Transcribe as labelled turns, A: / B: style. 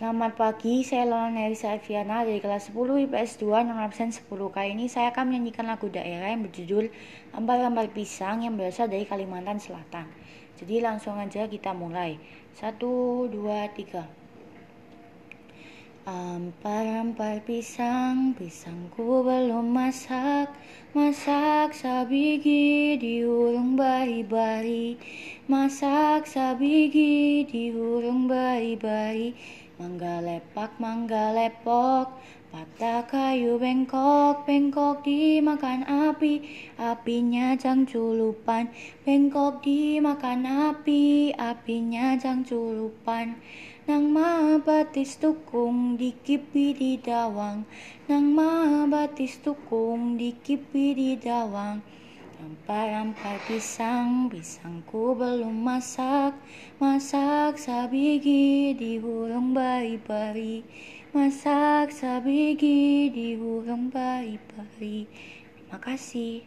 A: Selamat pagi, saya Lona Nerisa Eviana dari kelas 10 IPS 2 non absen 10. Kali ini saya akan menyanyikan lagu daerah yang berjudul Ampar-ampar pisang yang berasal dari Kalimantan Selatan. Jadi langsung aja kita mulai. Satu, dua, tiga. Ampar-ampar pisang, pisangku belum masak Masak sabigi diurung bari-bari Masak sabigi diurung bari-bari Mangga lepak, mangga lepok. Patah kayu bengkok, bengkok dimakan api. Apinya jang culupan Bengkok dimakan api, apinya jang culupan Nang ma batis tukung dikipi di dawang. Nang ma batis tukung dikipi di dawang Ampar-ampar pisang, pisangku belum masak. Masak sabigi dihurung bari-bari Masak sabigi dihurung bari-bari Terima kasih